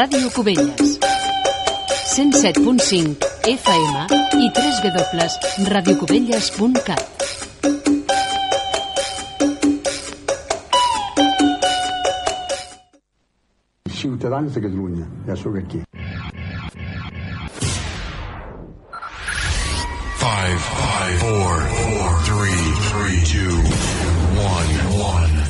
Ràdio Cubelles. 107.5 FM i www.radiocubelles.cat. Ciutadans de Catalunya, ja sóc aquí. Five, five, four, four, three, three, two, one, one.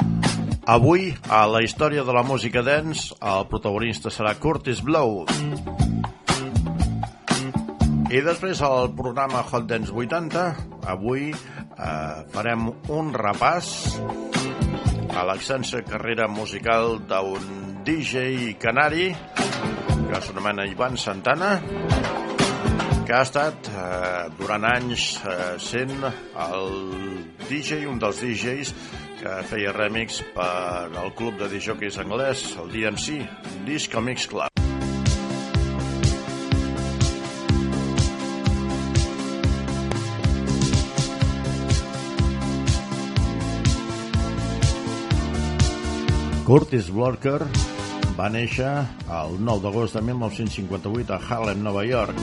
Avui, a la història de la música dance, el protagonista serà Curtis Blow. I després al programa Hot Dance 80, avui eh, farem un repàs a l'extensa carrera musical d'un DJ canari que s'anomena Ivan Santana que ha estat eh, durant anys eh, sent el DJ, un dels DJs que feia remix per al club de DJs anglès, el DMC, Disco Mix Club. Curtis Walker va néixer el 9 d'agost de 1958 a Harlem, Nova York.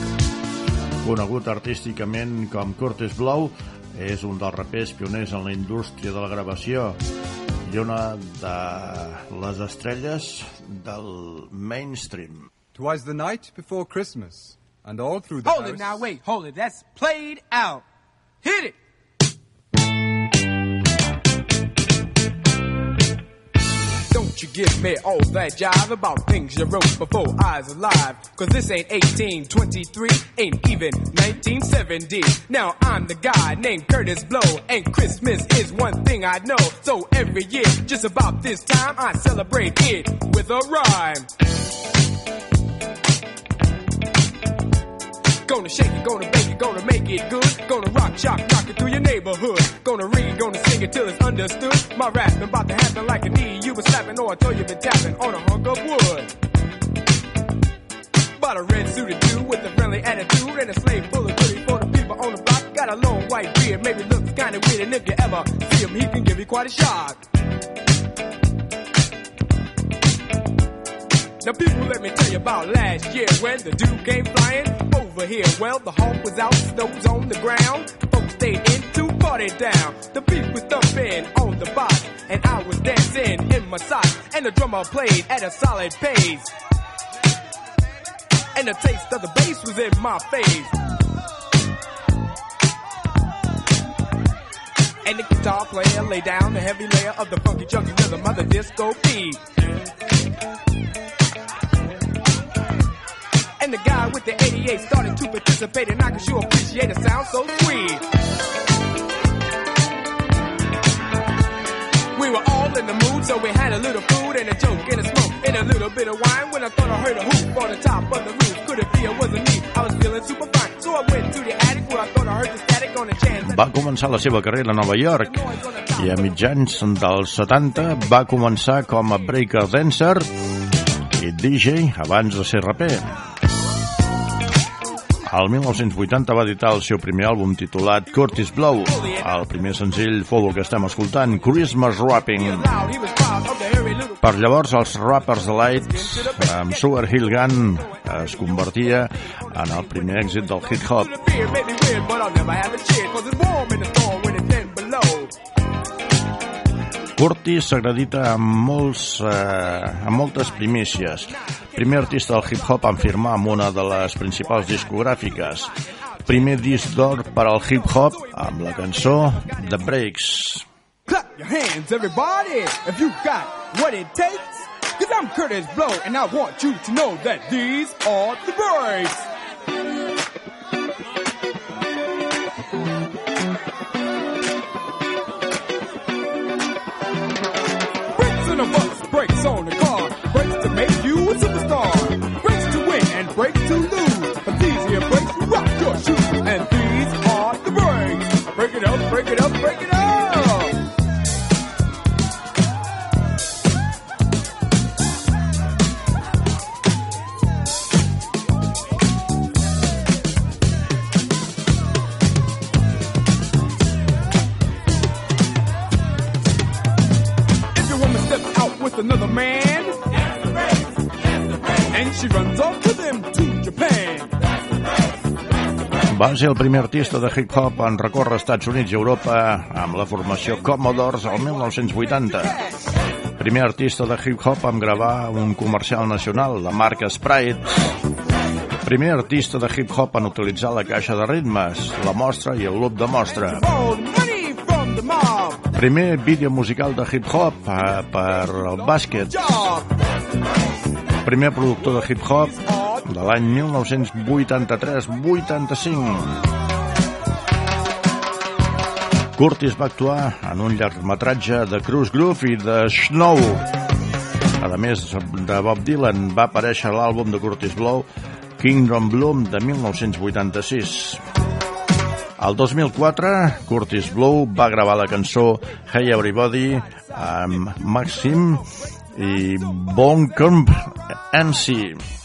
Conegut artísticament com Curtis Blow, és un dels rapers pioners en la indústria de la gravació i una de les estrelles del mainstream. Twas the night before Christmas, and all through the Hold house... it now, wait, hold it. That's played out. Hit it. You give me all that jive about things you wrote before I was alive. Cause this ain't 1823, ain't even 1970. Now I'm the guy named Curtis Blow, and Christmas is one thing I know. So every year, just about this time, I celebrate it with a rhyme. Gonna shake it, gonna bake it, gonna make it good. Gonna rock, shock, rock it through your neighborhood. Gonna read, gonna sing it till it's understood. My rap about to happen like a knee you been slapping or I told you been tapping on a hunk of wood. Bought a red suited dude with a friendly attitude and a slave full of goodies for the people on the block. Got a long white beard, maybe looks kinda weird, and if you ever see him, he can give you quite a shock. Now people let me tell you about last year when the dude came flying over here. Well, the hawk was out, snows on the ground. Folks stayed in to party down. The beat was thumping on the box, and I was dancing in my socks. And the drummer played at a solid pace. And the taste of the bass was in my face. And the guitar player laid down the heavy layer of the funky chunky rhythm of the disco beat. 98 started to participate, and I could sure appreciate a sound so sweet. We were all in the mood, so we had a little food and a joke and a smoke and a little bit of wine. When I thought I heard a hoop on the top of the roof, could it be it wasn't me? I was feeling super fine, so I went to the attic where I thought I heard the static on the chance. Va començar la seva carrera a Nova York i a mitjans dels 70 va començar com a breaker dancer i DJ abans de ser raper. El 1980 va editar el seu primer àlbum titulat Curtis Blow. El primer senzill fou el que estem escoltant, Christmas Rapping. Per llavors, els rappers de Lights, amb Sugar Hill Gun, es convertia en el primer èxit del hip-hop. Curtis s'acredita amb, molts, eh, amb moltes primícies. Primer artista del hip-hop en firmar amb una de les principals discogràfiques. Primer disc d'or per al hip-hop amb la cançó The Breaks. Clap your hands, everybody, if you got what it takes. Cause I'm Curtis Blow, and I want you to know that these are the breaks. brakes on the She runs off with them to Japan. Va ser el primer artista de hip-hop en recórrer Estats Units i Europa amb la formació Commodores al 1980. Primer artista de hip-hop en gravar un comercial nacional, la marca Sprite. Primer artista de hip-hop en utilitzar la caixa de ritmes, la mostra i el loop de mostra. Primer vídeo musical de hip-hop eh, per al bàsquet primer productor de hip-hop de l'any 1983-85. Curtis va actuar en un llarg metratge de Cruz Groove i de Snow. A més de Bob Dylan, va aparèixer l'àlbum de Curtis Blow, Kingdom Bloom, de 1986. Al 2004, Curtis Blow va gravar la cançó Hey Everybody amb Maxim e Bon Camp MC.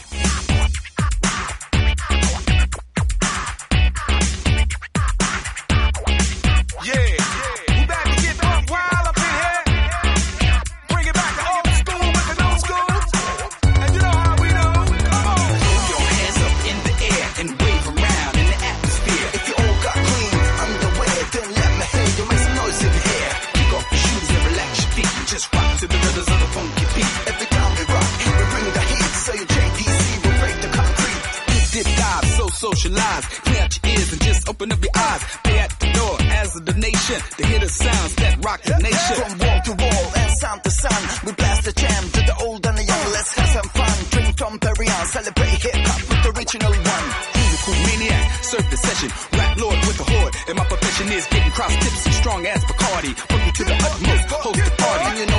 nation. They hear the sounds that rock the nation. From wall to wall and sun to sun. we blast the jam to the old and the young. Let's have some fun. Drink from Perrier, celebrate hip hop with the original one. Musical maniac, Surf the session. Rap lord with the horde, and my profession is getting cross tips and strong as Bacardi. Working to the utmost, host the party.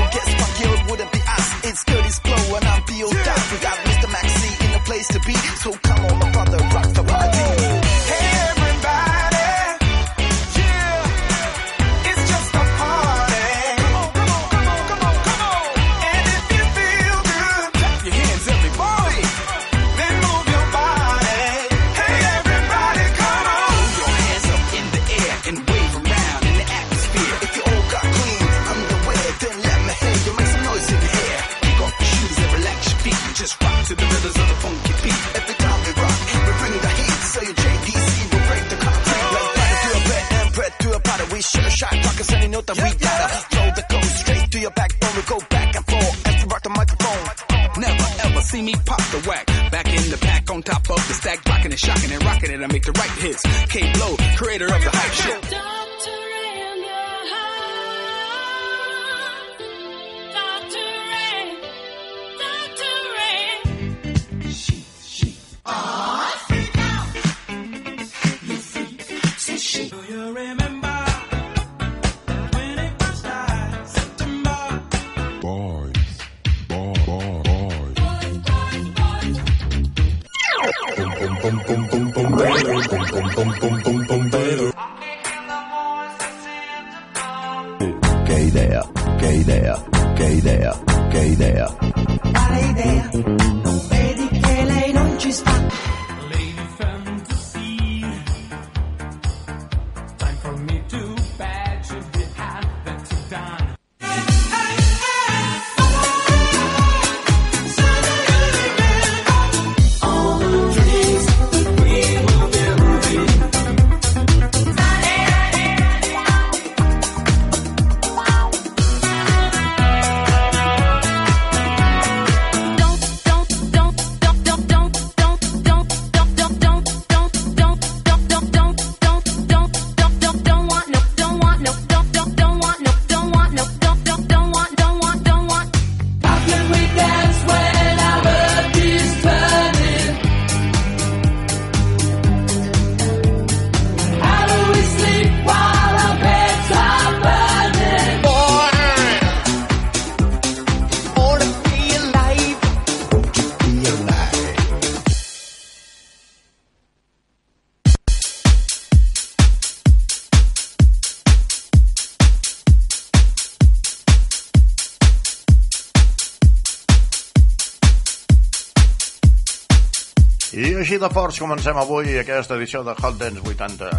De forts comencem avui aquesta edició de Hot Dance 80.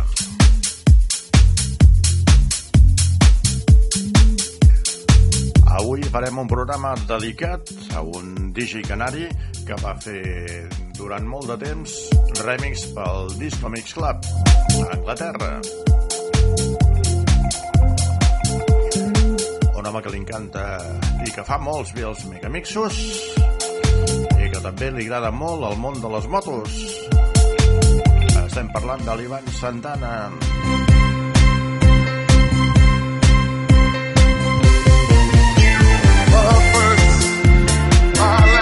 Avui farem un programa dedicat a un DJ canari que va fer durant molt de temps remix pel Disco Mix Club a Anglaterra. Un home que li encanta i que fa molts bé els megamixos també li agrada molt el món de les motos. Estem parlant de l'Ivan Santana. La música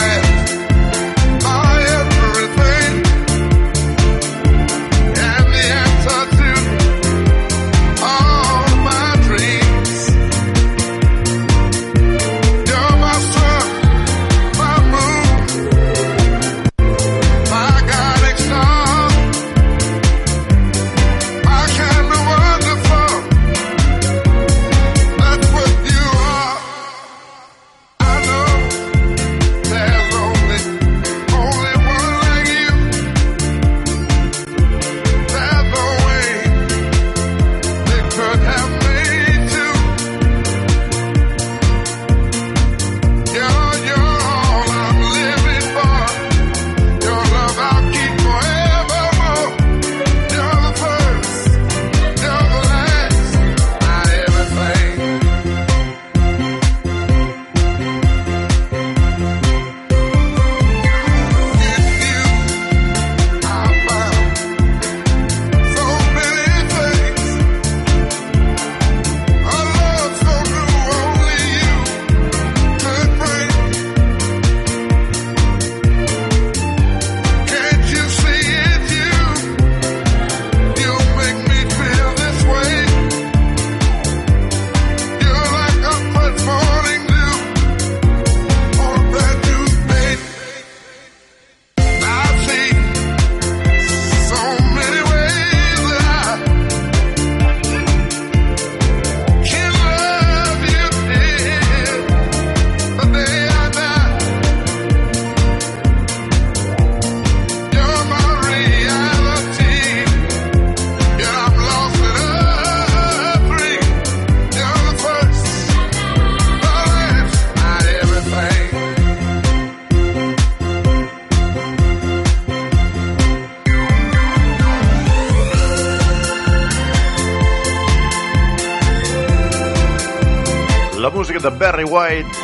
de Barry White,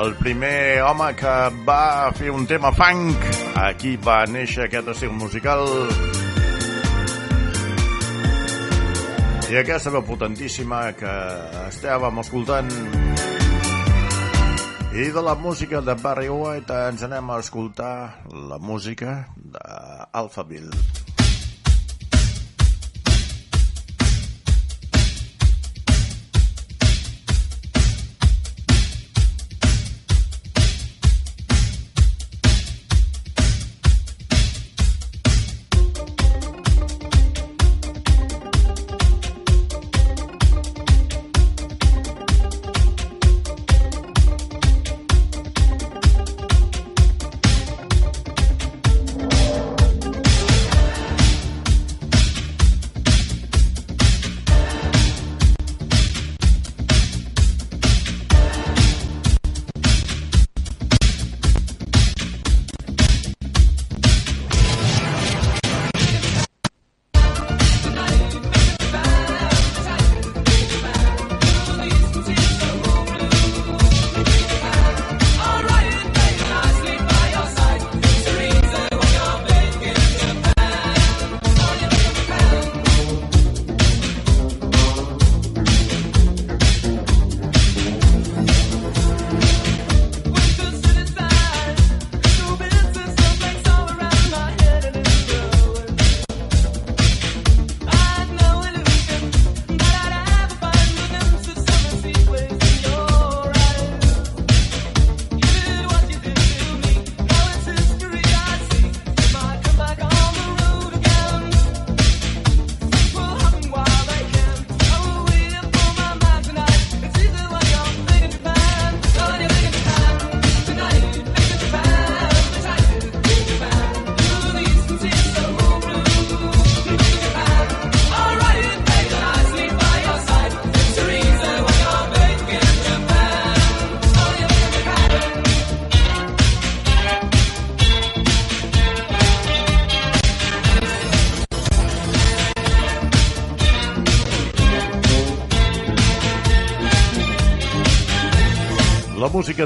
el primer home que va fer un tema funk. Aquí va néixer aquest estil musical. I aquesta veu potentíssima que estàvem escoltant. I de la música de Barry White ens anem a escoltar la música d'Alphaville.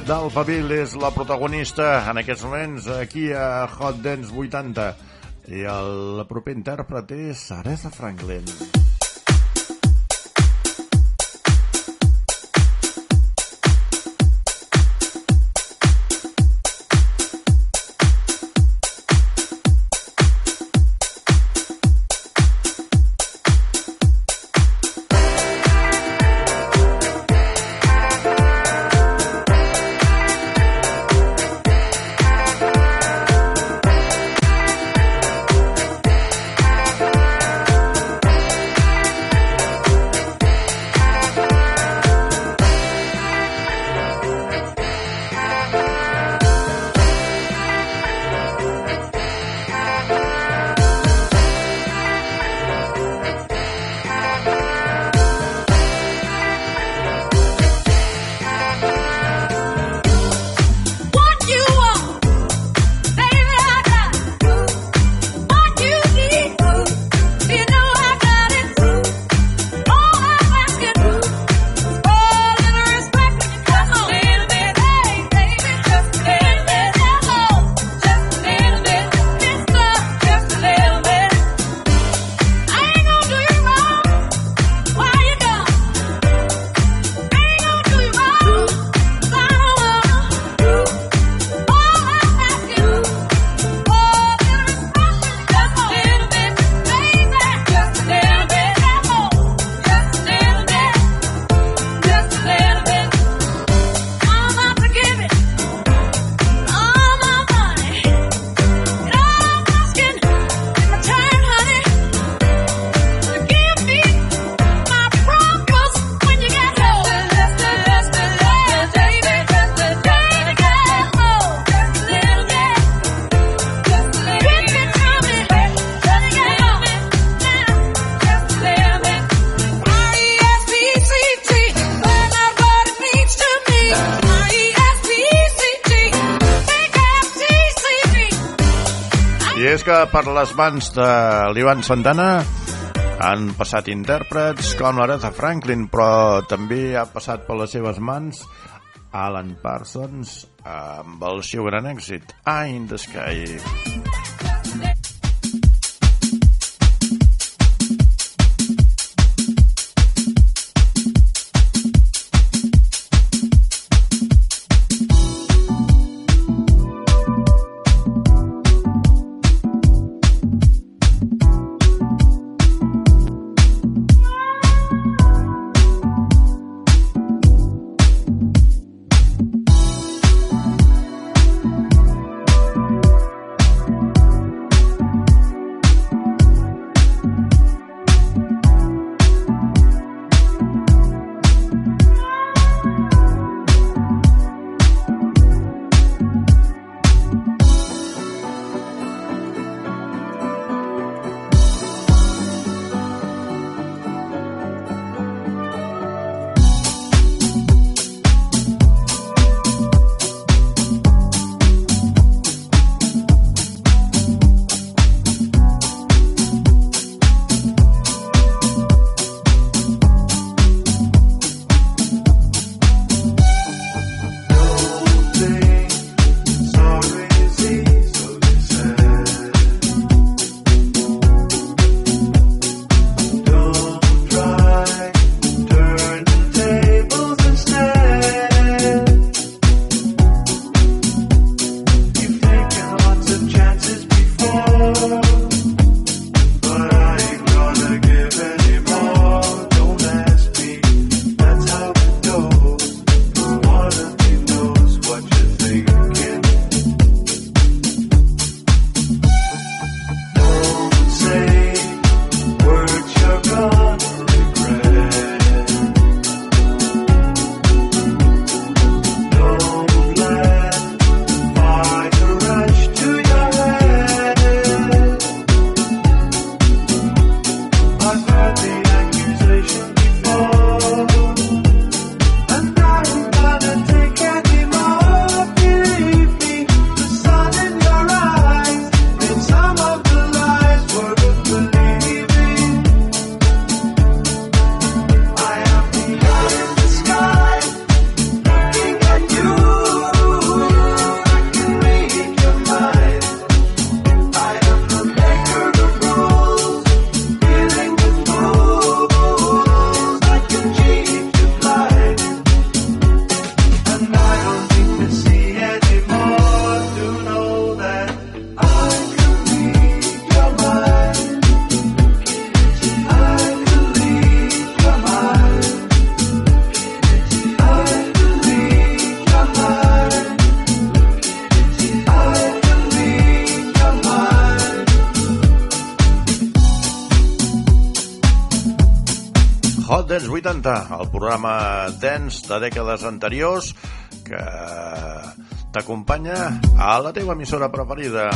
d'Alphaville és la protagonista en aquests moments aquí a Hot Dance 80 i el proper intèrpret és Aretha Franklin. Per les mans de l'Ivan Santana han passat intèrprets com l'Aretha Franklin, però també ha passat per les seves mans Alan Parsons amb el seu gran èxit, Eye in the Sky. abans de dècades anteriors que t'acompanya a la teva emissora preferida.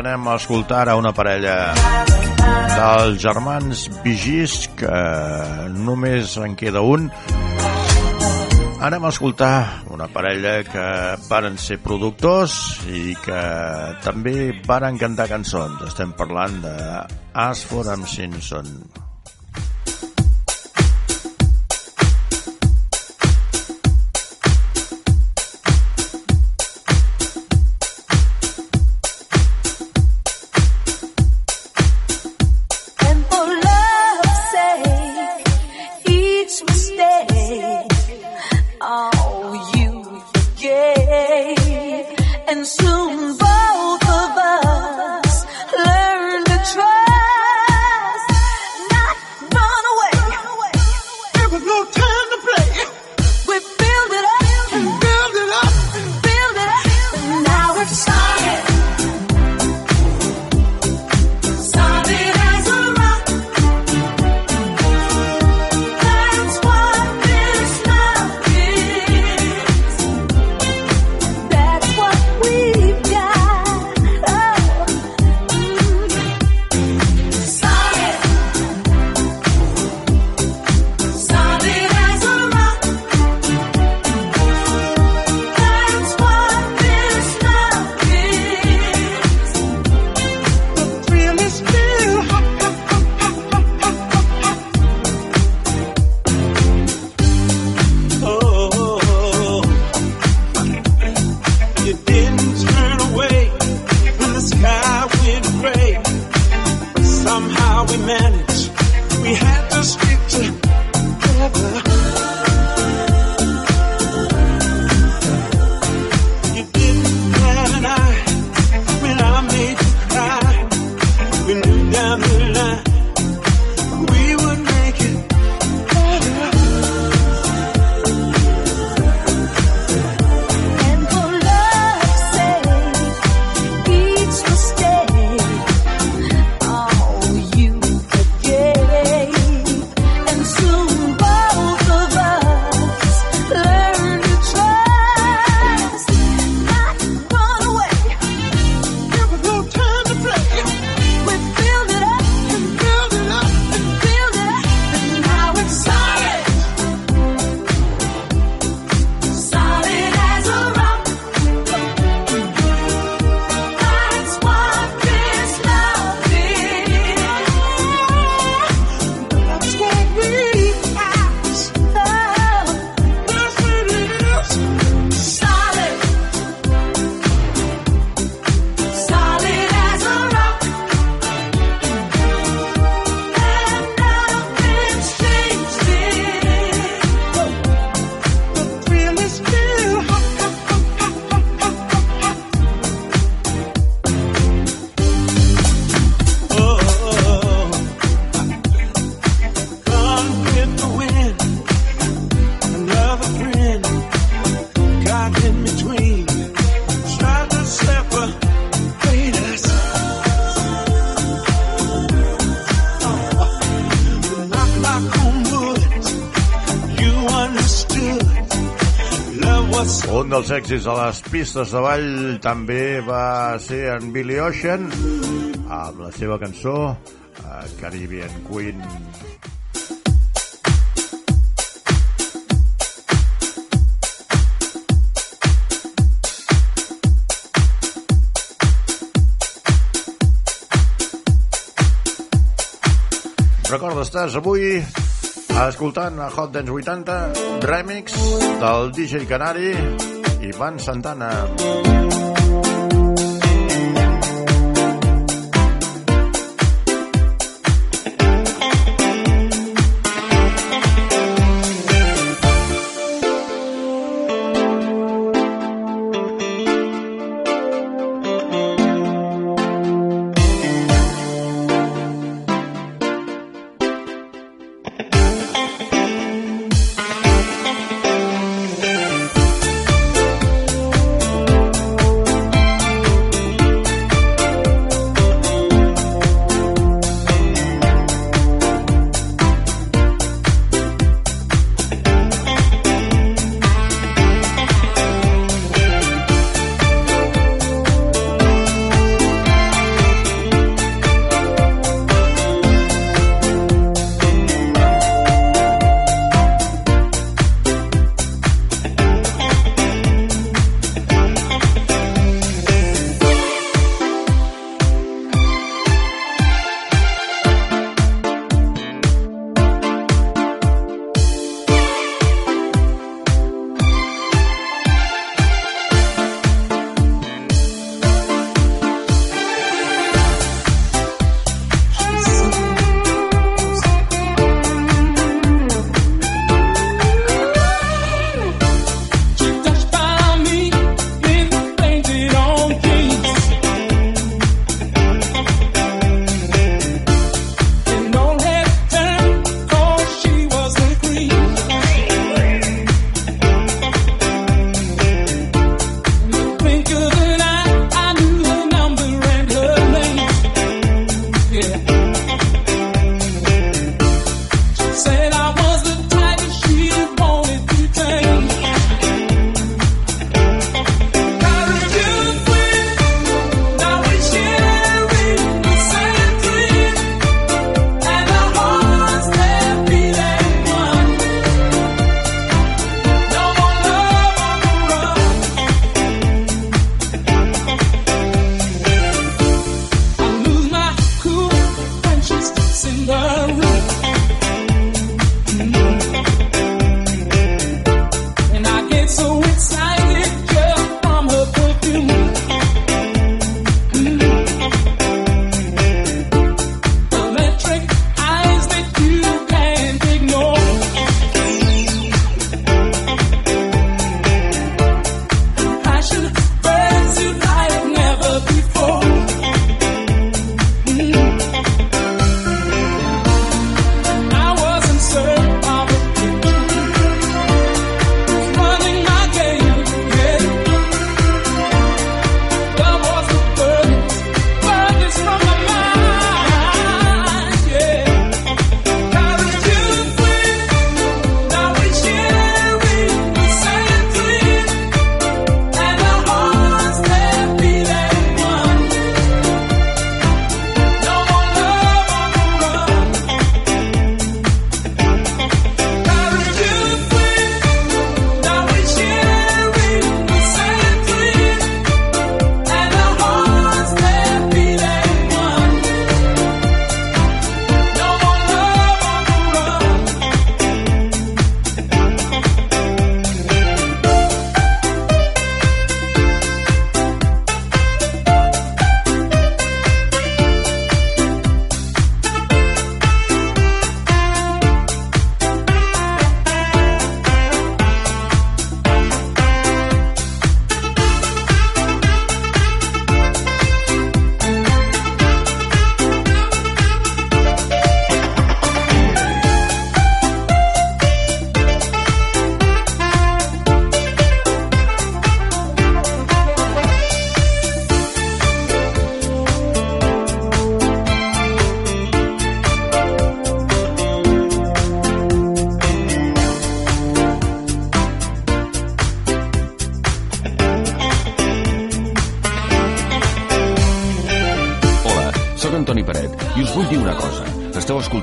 anem a escoltar a una parella dels germans Vigis, que eh, només en queda un. Anem a escoltar una parella que varen ser productors i que també varen cantar cançons. Estem parlant de Asford and Simpson. Un dels èxits de les pistes de ball també va ser en Billy Ocean amb la seva cançó eh, Caribbean Queen. Recorda, estàs avui escoltant a Hot Dance 80 remix del DJ Canari Ivan Santana.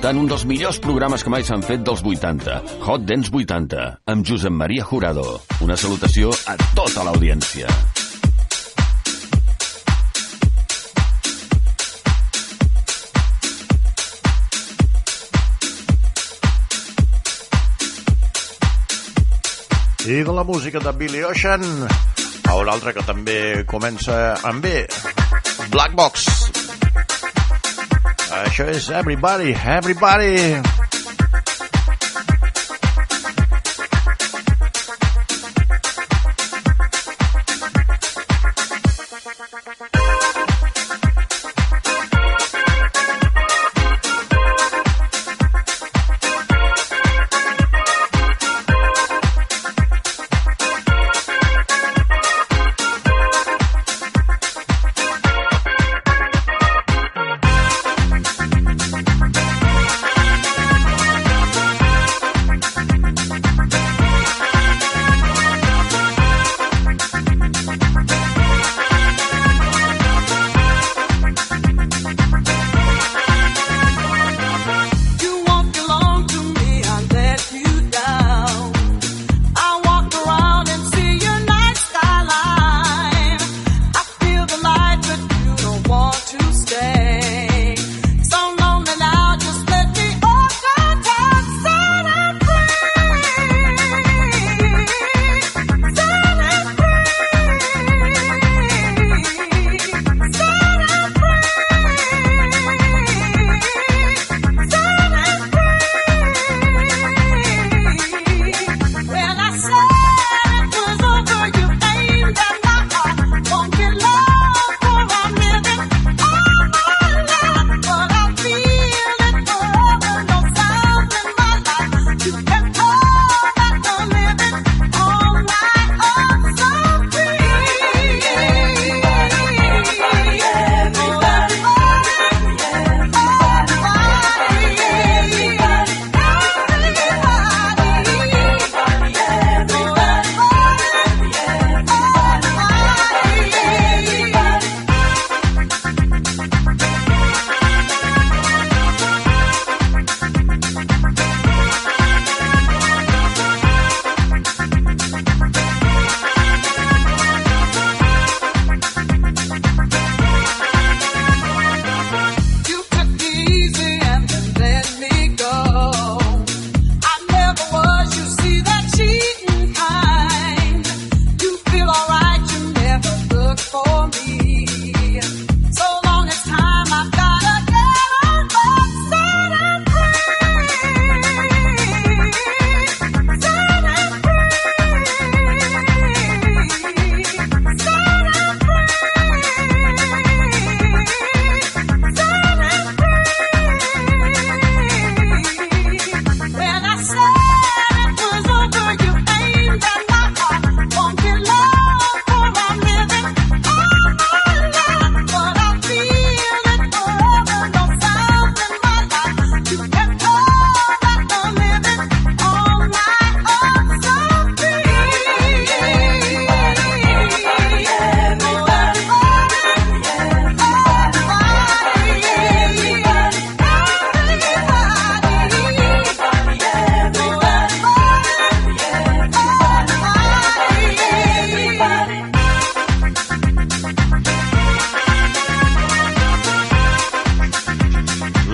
Escoltant un dels millors programes que mai s'han fet dels 80, Hot Dance 80, amb Josep Maria Jurado. Una salutació a tota l'audiència. I de la música de Billy Ocean a un altre que també comença amb B, Black Box. Això és Everybody, Everybody.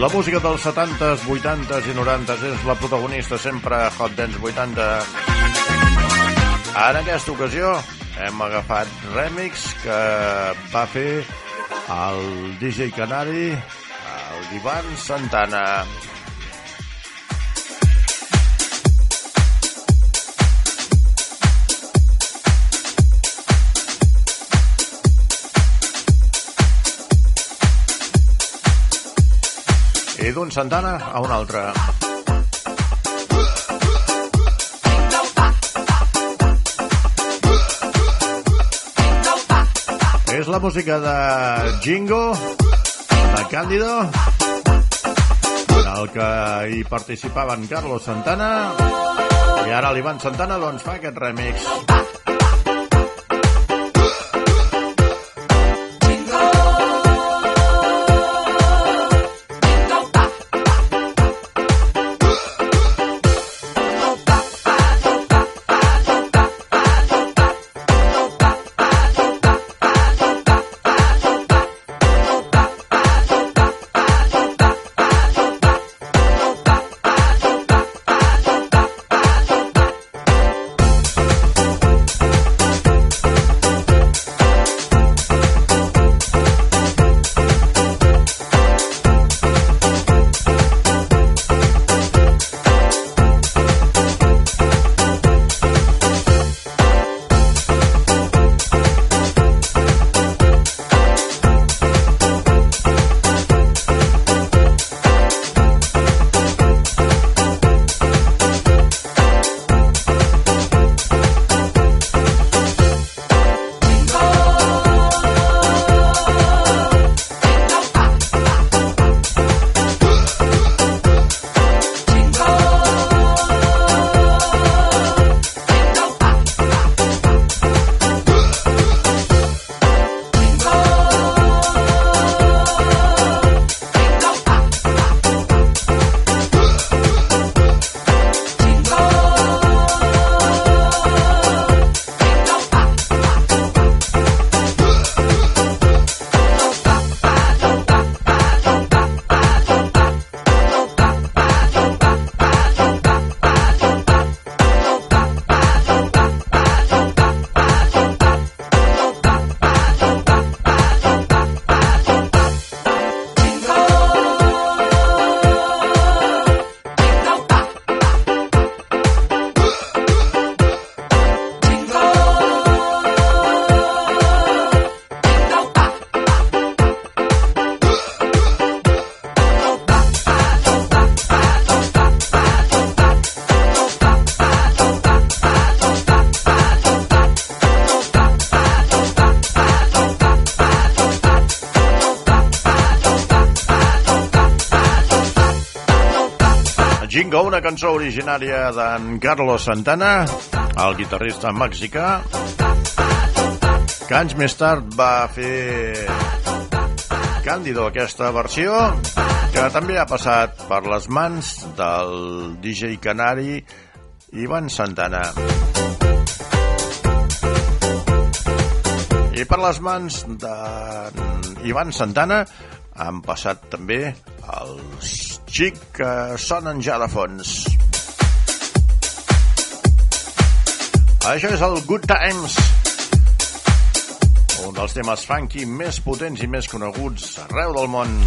La música dels 70s, 80s i 90s és la protagonista sempre a Hot Dance 80. En aquesta ocasió hem agafat remix que va fer el DJ Canari, el Ivan Santana. I d'un Santana a un altre. És la música de Jingo, de Cándido, el que hi participaven Carlos Santana, i ara l'Ivan Santana doncs, fa aquest remix. Cançó originària d'en Carlos Santana, el guitarrista mexicà, que anys més tard va fer Càndido aquesta versió, que també ha passat per les mans del DJ canari Ivan Santana. I per les mans d'Ivan Santana han passat també xic que sonen ja de fons. Això és el Good Times, un dels temes funky més potents i més coneguts arreu del món.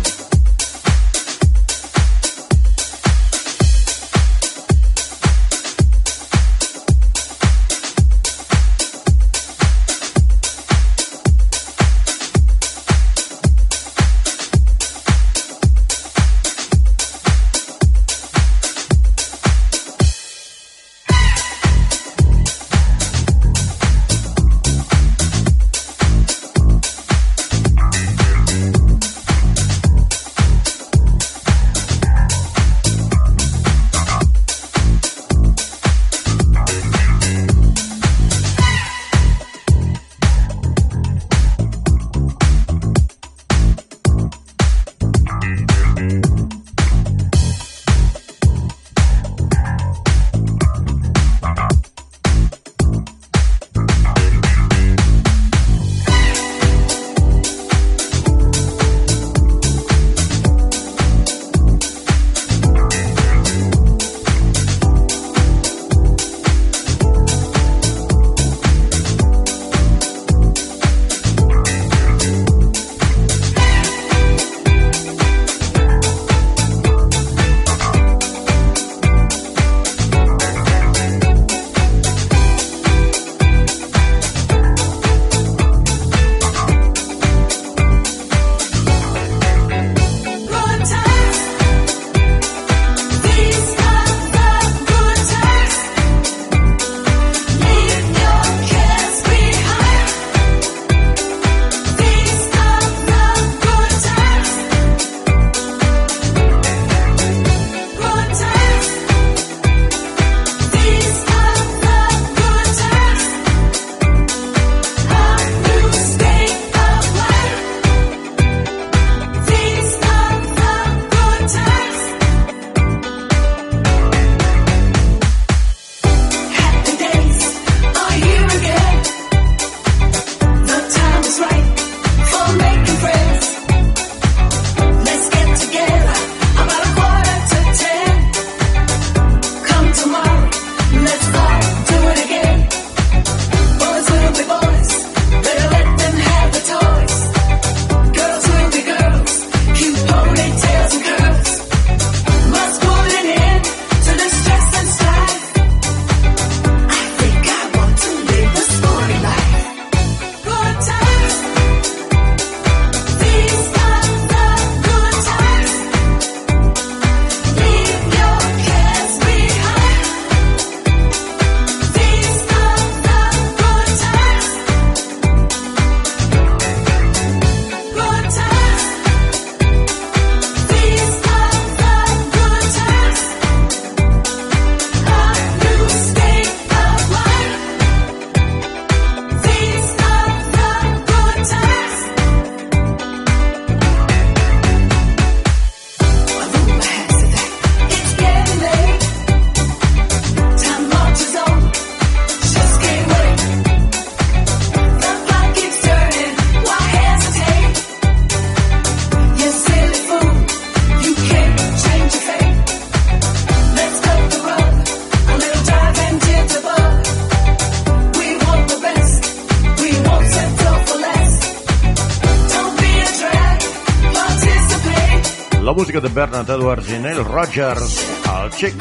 Música de Bernard Edwards i Neil Rogers, el xic.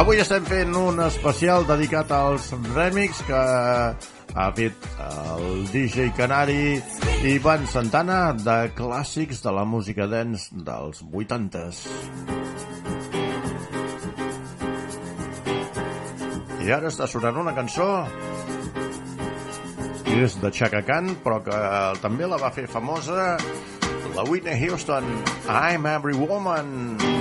Avui estem fent un especial dedicat als remix que ha fet el DJ Canari Ivan Santana de clàssics de la música dance dels 80s. I ara està sonant una cançó que és de Chaka Khan, però que eh, també la va fer famosa la Whitney Houston, I'm Every Woman.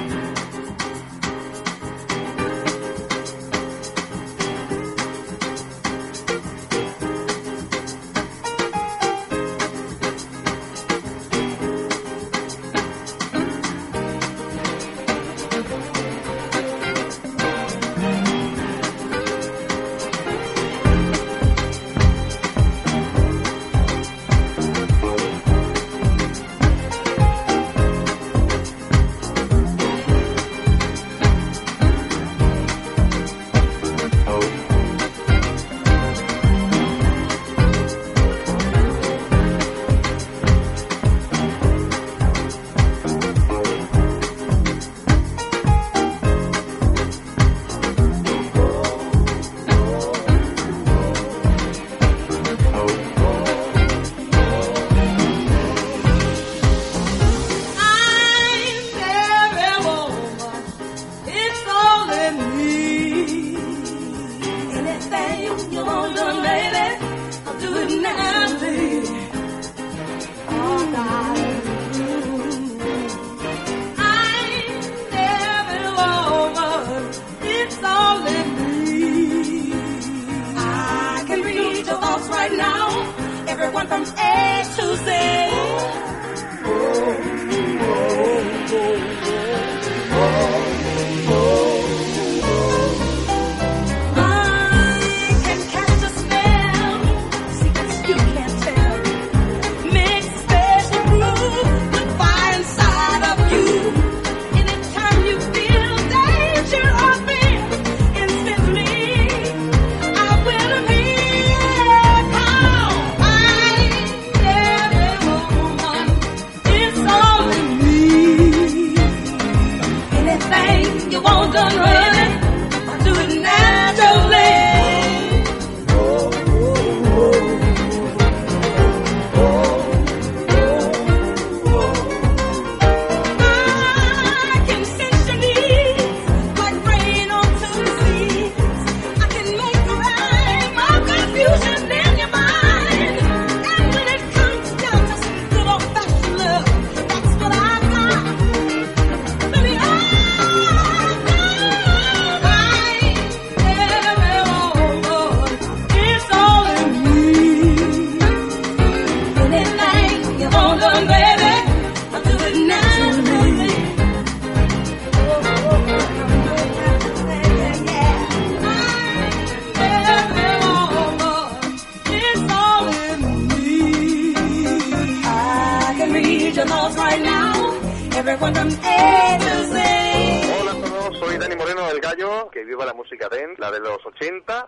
Gallo, que viva la música dance, la de los 80.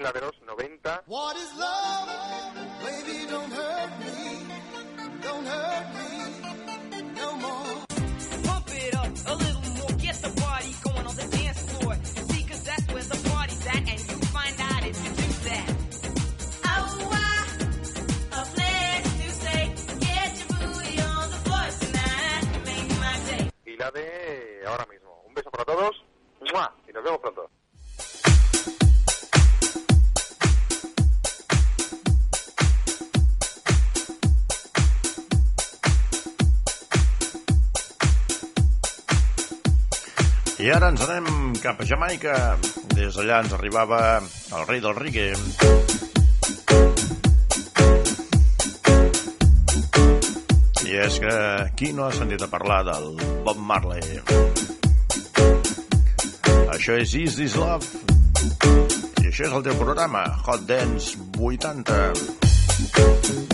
La de los 90. Baby, don't hurt me, don't hurt me no more. de ahora mismo. Un beso para todos ¡Mua! y nos vemos pronto. I ara ens anem cap a Jamaica. Des d'allà ens arribava el rei del reggae. És que qui no ha sentit a parlar del Bob Marley? Això és Is This Love? I això és el teu programa, Hot Dance 80.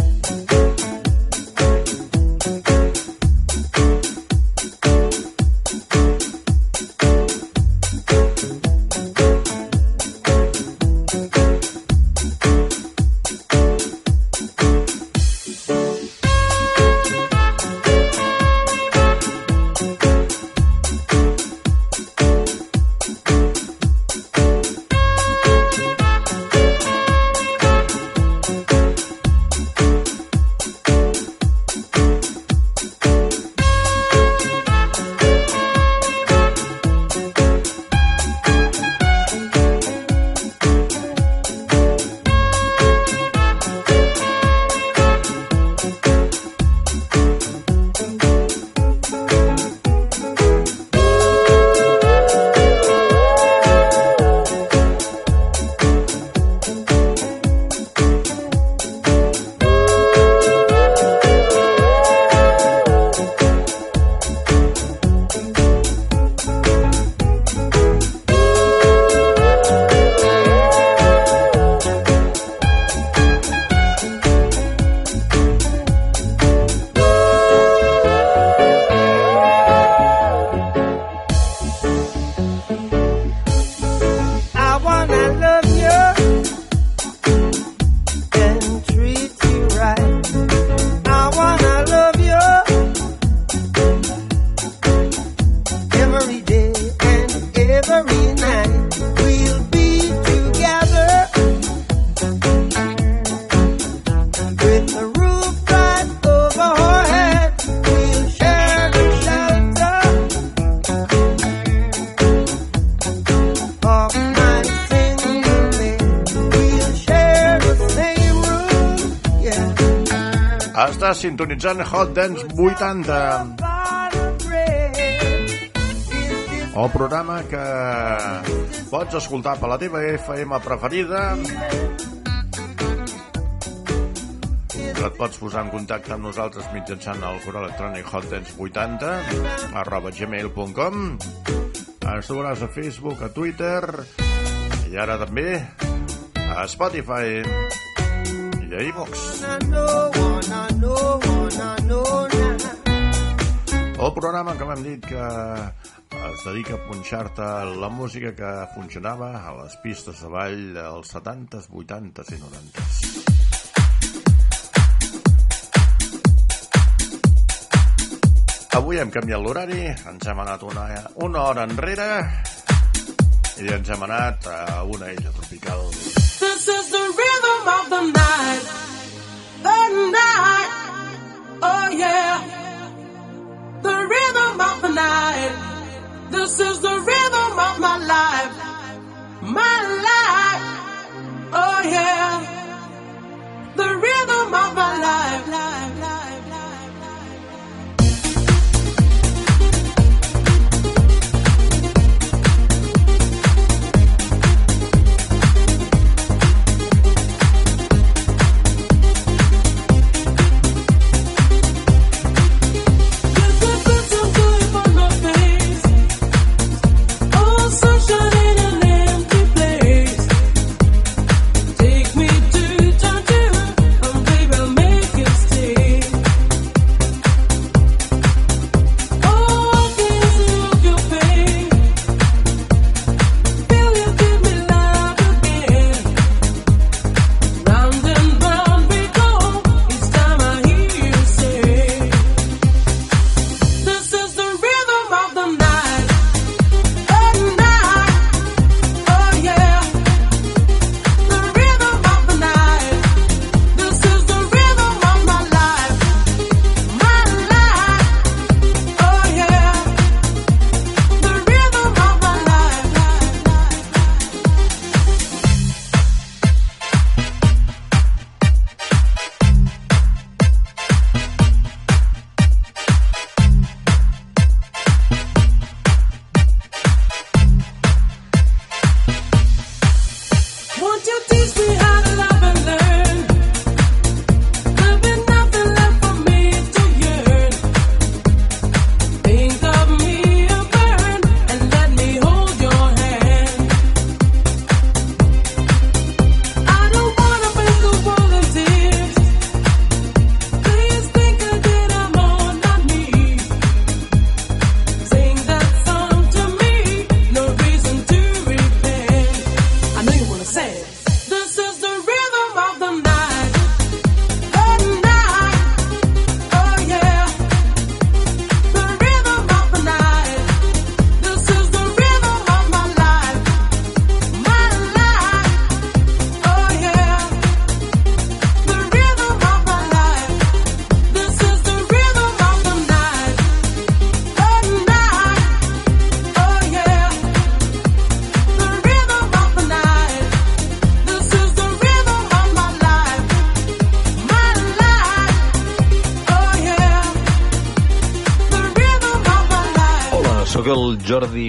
Sintonitzant Hot Dance 80. El programa que pots escoltar per la teva FM preferida. Et pots posar en contacte amb nosaltres mitjançant el correu electrònic hotdance80 arroba gmail.com ens trobaràs a Facebook, a Twitter i ara també a Spotify i a iVox. El programa que m'hem dit que es dedica a punxar-te la música que funcionava a les pistes de ball dels 70s, 80s i 90s. Avui hem canviat l'horari, ens hem anat una, una hora enrere i ens hem anat a una illa tropical. This is the rhythm of the night. Night. Oh yeah. The rhythm of the night. This is the rhythm of my life. My life. Oh yeah. The rhythm of my life,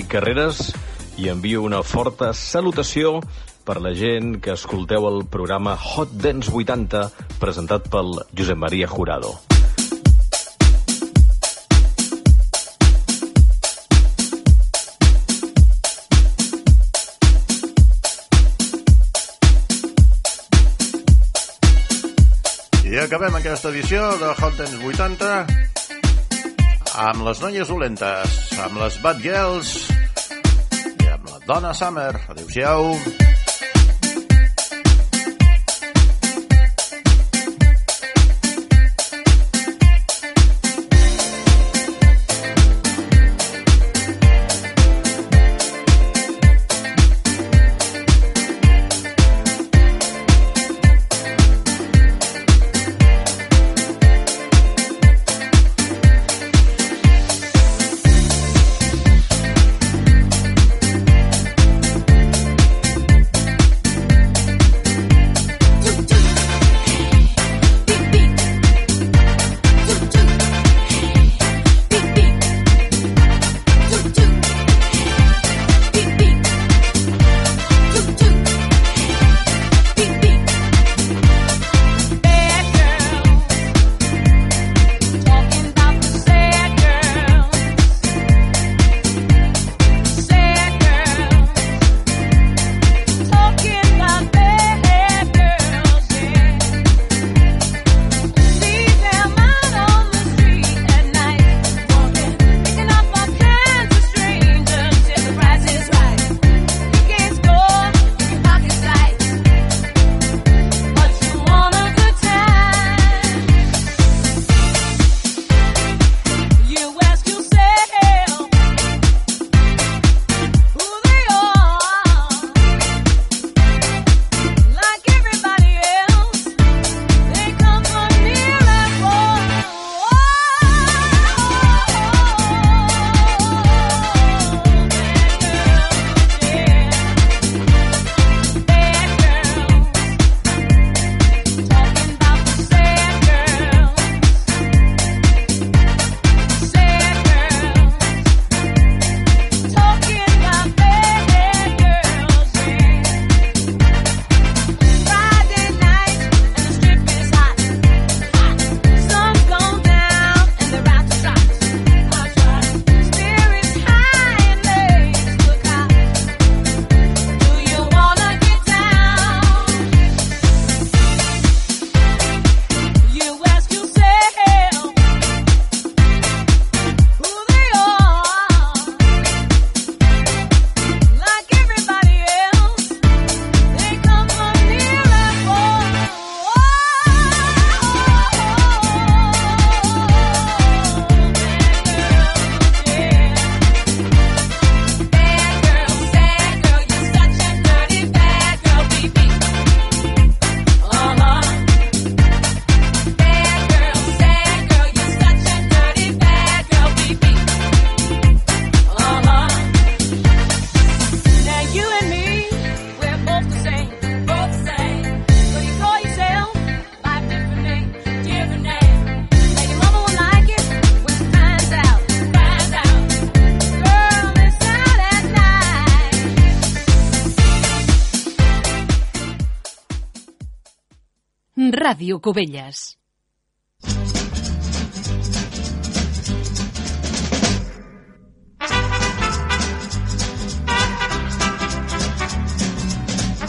Carreras i envio una forta salutació per la gent que escolteu el programa Hot Dance 80 presentat pel Josep Maria Jurado. I acabem aquesta edició de Hot Dance 80 amb les noies dolentes, amb les Bad Girls Donna Summer. Adéu-siau. Ràdio Cubelles.